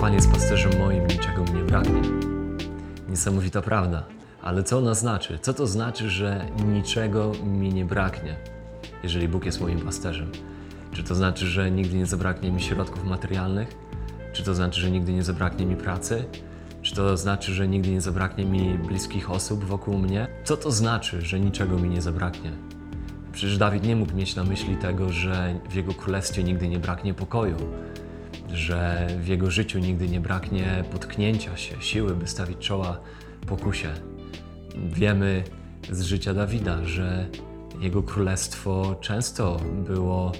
Pan jest pasterzem moim, niczego mi nie braknie. Niesamowita prawda. Ale co ona znaczy? Co to znaczy, że niczego mi nie braknie, jeżeli Bóg jest moim pasterzem? Czy to znaczy, że nigdy nie zabraknie mi środków materialnych? Czy to znaczy, że nigdy nie zabraknie mi pracy? Czy to znaczy, że nigdy nie zabraknie mi bliskich osób wokół mnie? Co to znaczy, że niczego mi nie zabraknie? Przecież Dawid nie mógł mieć na myśli tego, że w jego królestwie nigdy nie braknie pokoju, że w jego życiu nigdy nie braknie potknięcia się, siły, by stawić czoła pokusie. Wiemy z życia Dawida, że jego królestwo często było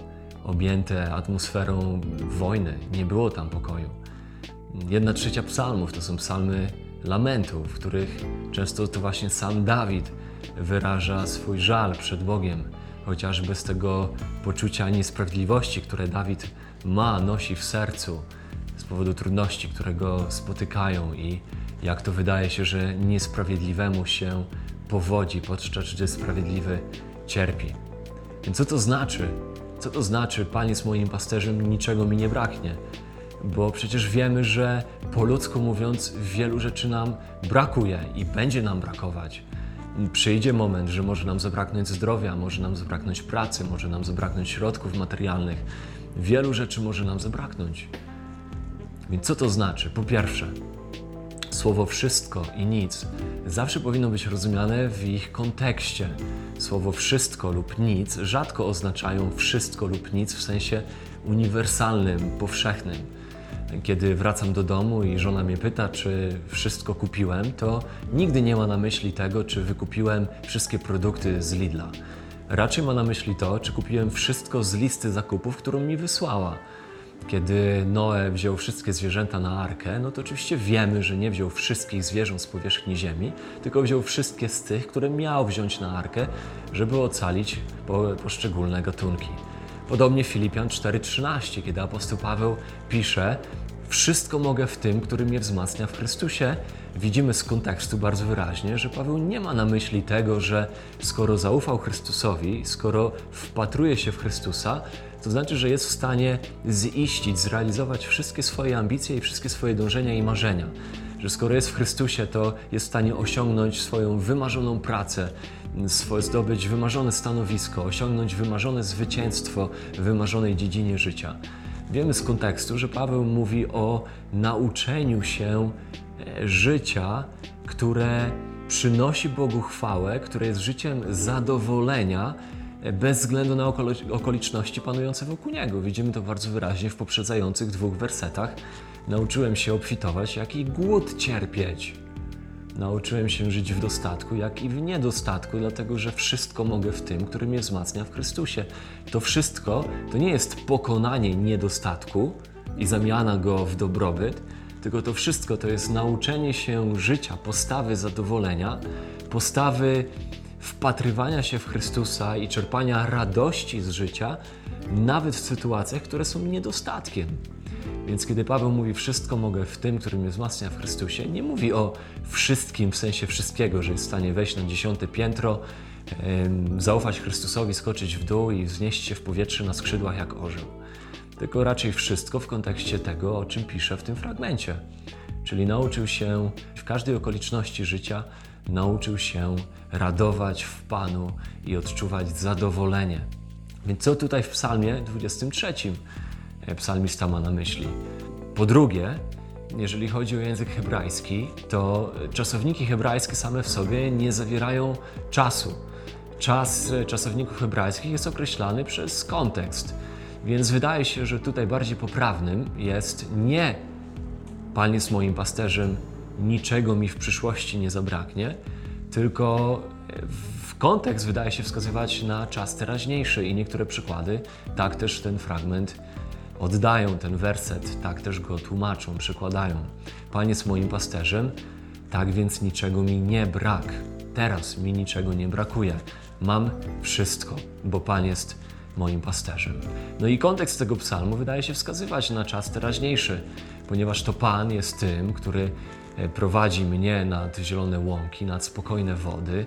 objęte atmosferą wojny, nie było tam pokoju. Jedna trzecia psalmów to są psalmy lamentów, w których często to właśnie sam Dawid wyraża swój żal przed Bogiem, chociażby z tego poczucia niesprawiedliwości, które Dawid ma, nosi w sercu z powodu trudności, które go spotykają i jak to wydaje się, że niesprawiedliwemu się powodzi, podczas gdy sprawiedliwy cierpi. Więc co to znaczy? Co to znaczy, Pan jest moim pasterzem, niczego mi nie braknie? Bo przecież wiemy, że po ludzku mówiąc, wielu rzeczy nam brakuje i będzie nam brakować. Przyjdzie moment, że może nam zabraknąć zdrowia, może nam zabraknąć pracy, może nam zabraknąć środków materialnych. Wielu rzeczy może nam zabraknąć. Więc co to znaczy? Po pierwsze, słowo wszystko i nic zawsze powinno być rozumiane w ich kontekście. Słowo wszystko lub nic rzadko oznaczają wszystko lub nic w sensie uniwersalnym, powszechnym. Kiedy wracam do domu i żona mnie pyta, czy wszystko kupiłem, to nigdy nie ma na myśli tego, czy wykupiłem wszystkie produkty z Lidla. Raczej ma na myśli to, czy kupiłem wszystko z listy zakupów, którą mi wysłała. Kiedy Noe wziął wszystkie zwierzęta na arkę, no to oczywiście wiemy, że nie wziął wszystkich zwierząt z powierzchni ziemi, tylko wziął wszystkie z tych, które miał wziąć na arkę, żeby ocalić poszczególne gatunki. Podobnie Filipian 4:13, kiedy apostoł Paweł pisze: Wszystko mogę w tym, który mnie wzmacnia w Chrystusie. Widzimy z kontekstu bardzo wyraźnie, że Paweł nie ma na myśli tego, że skoro zaufał Chrystusowi, skoro wpatruje się w Chrystusa, to znaczy, że jest w stanie ziścić, zrealizować wszystkie swoje ambicje i wszystkie swoje dążenia i marzenia. Że skoro jest w Chrystusie, to jest w stanie osiągnąć swoją wymarzoną pracę, zdobyć wymarzone stanowisko, osiągnąć wymarzone zwycięstwo w wymarzonej dziedzinie życia. Wiemy z kontekstu, że Paweł mówi o nauczeniu się e, życia, które przynosi Bogu chwałę, które jest życiem zadowolenia, e, bez względu na okoliczności panujące wokół niego. Widzimy to bardzo wyraźnie w poprzedzających dwóch wersetach. Nauczyłem się obfitować, jak i głód cierpieć. Nauczyłem się żyć w dostatku, jak i w niedostatku, dlatego że wszystko mogę w tym, który mnie wzmacnia w Chrystusie. To wszystko to nie jest pokonanie niedostatku i zamiana go w dobrobyt, tylko to wszystko to jest nauczenie się życia, postawy zadowolenia, postawy wpatrywania się w Chrystusa i czerpania radości z życia, nawet w sytuacjach, które są niedostatkiem. Więc kiedy Paweł mówi wszystko mogę w tym, który mnie wzmacnia w Chrystusie, nie mówi o wszystkim w sensie wszystkiego, że jest w stanie wejść na dziesiąte piętro, zaufać Chrystusowi, skoczyć w dół i wznieść się w powietrze na skrzydłach jak orzeł. Tylko raczej wszystko w kontekście tego, o czym pisze w tym fragmencie. Czyli nauczył się w każdej okoliczności życia, nauczył się radować w Panu i odczuwać zadowolenie. Więc co tutaj w Psalmie 23 E, psalmista ma na myśli. Po drugie, jeżeli chodzi o język hebrajski, to czasowniki hebrajskie same w sobie nie zawierają czasu. Czas e, czasowników hebrajskich jest określany przez kontekst. Więc wydaje się, że tutaj bardziej poprawnym jest nie Pan jest moim pasterzem, niczego mi w przyszłości nie zabraknie, tylko w kontekst wydaje się wskazywać na czas teraźniejszy i niektóre przykłady tak też ten fragment oddają ten werset, tak też go tłumaczą, przykładają. Pan jest moim pasterzem, tak więc niczego mi nie brak. Teraz mi niczego nie brakuje. Mam wszystko, bo Pan jest moim pasterzem. No i kontekst tego psalmu wydaje się wskazywać na czas teraźniejszy, ponieważ to Pan jest tym, który e, prowadzi mnie nad zielone łąki, nad spokojne wody,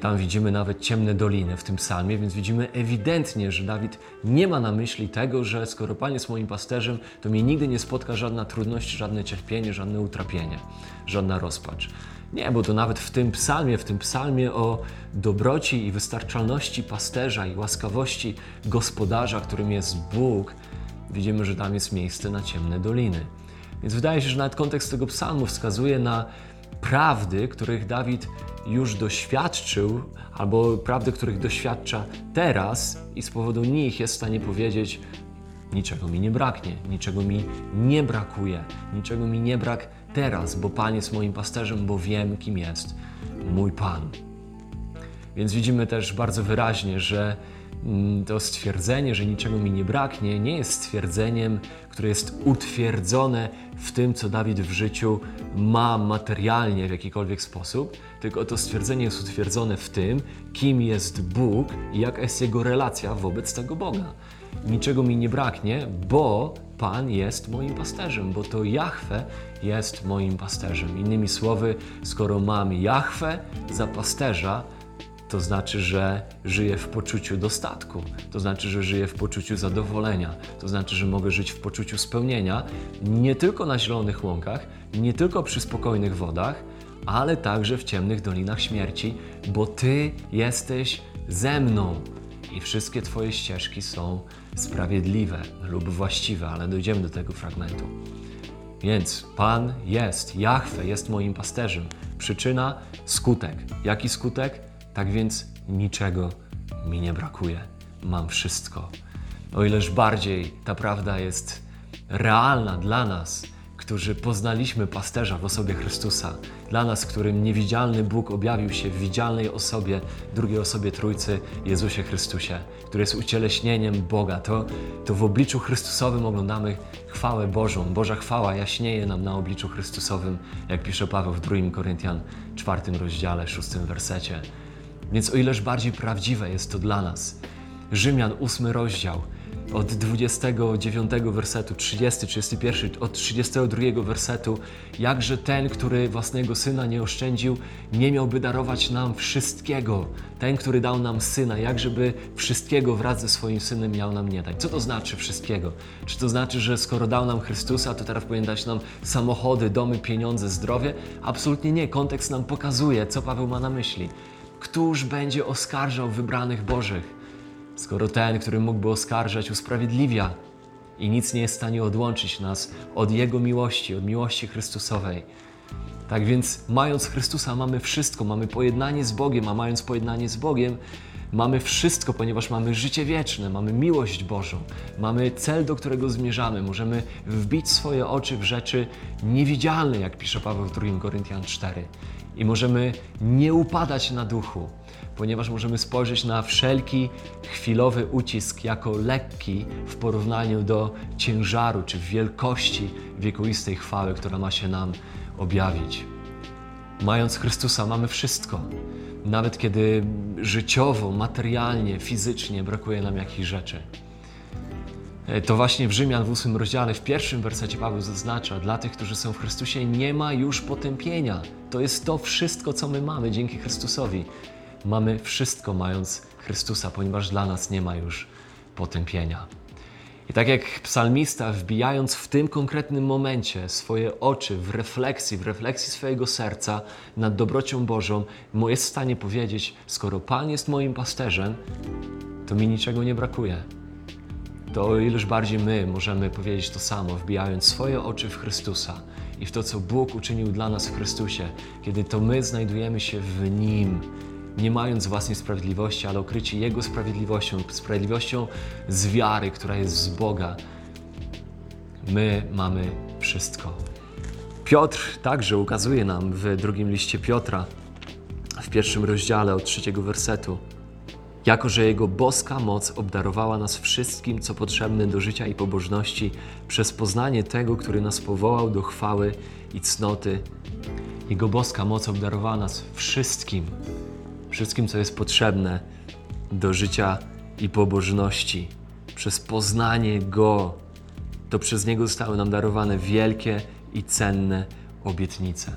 Tam widzimy nawet ciemne doliny w tym psalmie, więc widzimy ewidentnie, że Dawid nie ma na myśli tego, że skoro Pan jest moim pasterzem, to mnie nigdy nie spotka żadna trudność, żadne cierpienie, żadne utrapienie, żadna rozpacz. Nie, bo to nawet w tym psalmie, w tym psalmie o dobroci i wystarczalności pasterza i łaskawości gospodarza, którym jest Bóg, widzimy, że tam jest miejsce na ciemne doliny. Więc wydaje się, że nawet kontekst tego psalmu wskazuje na prawdy, których Dawid już doświadczył, albo prawdy, których doświadcza teraz i z powodu nich jest w stanie powiedzieć: Niczego mi nie braknie, niczego mi nie brakuje, niczego mi nie brak teraz, bo Pan jest moim pasterzem, bo wiem, kim jest mój Pan. Więc widzimy też bardzo wyraźnie, że to stwierdzenie, że niczego mi nie braknie, nie jest stwierdzeniem, które jest utwierdzone w tym, co Dawid w życiu ma materialnie w jakikolwiek sposób, tylko to stwierdzenie jest utwierdzone w tym, kim jest Bóg i jaka jest jego relacja wobec tego Boga. Niczego mi nie braknie, bo Pan jest moim pasterzem, bo to Jahwe jest moim pasterzem. Innymi słowy, skoro mam Jahwe za pasterza, to znaczy, że żyję w poczuciu dostatku, to znaczy, że żyję w poczuciu zadowolenia, to znaczy, że mogę żyć w poczuciu spełnienia nie tylko na zielonych łąkach, nie tylko przy spokojnych wodach, ale także w ciemnych dolinach śmierci, bo Ty jesteś ze mną i wszystkie Twoje ścieżki są sprawiedliwe lub właściwe, ale dojdziemy do tego fragmentu. Więc Pan jest, Jahwe jest moim pasterzem. Przyczyna, skutek. Jaki skutek? Tak więc niczego mi nie brakuje. Mam wszystko. O ileż bardziej ta prawda jest realna dla nas, którzy poznaliśmy pasterza w osobie Chrystusa, dla nas, którym niewidzialny Bóg objawił się w widzialnej osobie, drugiej osobie Trójcy, Jezusie Chrystusie, który jest ucieleśnieniem Boga, to, to w obliczu Chrystusowym oglądamy chwałę Bożą. Boża chwała jaśnieje nam na obliczu Chrystusowym, jak pisze Paweł w 2 Koryntian 4 rozdziale, 6 wersecie. Więc o ileż bardziej prawdziwe jest to dla nas. Rzymian, 8 rozdział, od 29 wersetu, 30, 31, od 32 wersetu, jakże ten, który własnego syna nie oszczędził, nie miałby darować nam wszystkiego. Ten, który dał nam syna, jakżeby wszystkiego wraz ze swoim synem miał nam nie dać. Co to znaczy wszystkiego? Czy to znaczy, że skoro dał nam Chrystusa, to teraz powinien dać nam samochody, domy, pieniądze, zdrowie? Absolutnie nie. Kontekst nam pokazuje, co Paweł ma na myśli. Któż będzie oskarżał wybranych Bożych? skoro ten, który mógłby oskarżać, usprawiedliwia i nic nie jest w stanie odłączyć nas od Jego miłości, od miłości Chrystusowej. Tak więc, mając Chrystusa, mamy wszystko, mamy pojednanie z Bogiem, a mając pojednanie z Bogiem, mamy wszystko, ponieważ mamy życie wieczne, mamy miłość Bożą, mamy cel, do którego zmierzamy. Możemy wbić swoje oczy w rzeczy niewidzialne, jak pisze Paweł w 2 Koryntian 4. I możemy nie upadać na duchu, ponieważ możemy spojrzeć na wszelki chwilowy ucisk jako lekki w porównaniu do ciężaru czy wielkości wiekuistej chwały, która ma się nam objawić. Mając Chrystusa, mamy wszystko. Nawet kiedy życiowo, materialnie, fizycznie brakuje nam jakichś rzeczy. E, To właśnie w Rzymian w 8 rozdziale, w pierwszym wersecie Paweł zaznacza, dla tych, którzy są w Chrystusie, nie ma już potępienia. To jest to wszystko, co my mamy dzięki Chrystusowi. Mamy wszystko mając Chrystusa, ponieważ dla nas nie ma już potępienia. I tak jak psalmista, wbijając w tym konkretnym momencie swoje oczy w refleksji, w refleksji swojego serca nad dobrocią Bożą, jest w stanie powiedzieć: Skoro Pan jest moim pasterzem, to mi niczego nie brakuje. To ileż bardziej my możemy powiedzieć to samo, wbijając swoje oczy w Chrystusa i w to, co Bóg uczynił dla nas w Chrystusie, kiedy to my znajdujemy się w Nim, nie mając własnej sprawiedliwości, ale okryci Jego sprawiedliwością, sprawiedliwością z wiary, która jest z Boga. My mamy wszystko. Piotr także ukazuje nam w drugim liście Piotra, w pierwszym rozdziale od trzeciego wersetu, jako że Jego boska moc obdarowała nas wszystkim, co potrzebne do życia i pobożności, przez poznanie tego, który nas powołał do chwały i cnoty. Jego boska moc obdarowała nas wszystkim, wszystkim, co jest potrzebne do życia i pobożności. Przez poznanie Go, to przez Niego zostały nam darowane wielkie i cenne obietnice.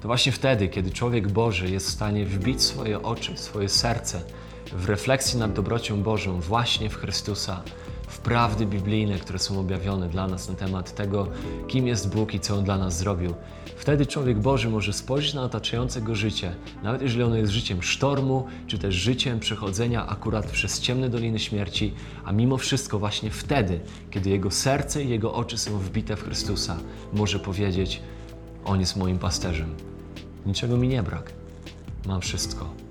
To właśnie wtedy, kiedy człowiek Boży jest w stanie wbić swoje oczy, swoje serce w refleksji nad dobrocią Bożą właśnie w Chrystusa, w prawdy biblijne, które są objawione dla nas na temat tego, kim jest Bóg i co On dla nas zrobił. Wtedy człowiek Boży może spojrzeć na otaczające go życie, nawet jeżeli ono jest życiem sztormu, czy też życiem przechodzenia akurat przez ciemne doliny śmierci, a mimo wszystko właśnie wtedy, kiedy jego serce i jego oczy są wbite w Chrystusa, może powiedzieć: On jest moim pasterzem. Niczego mi nie brak. Mam wszystko.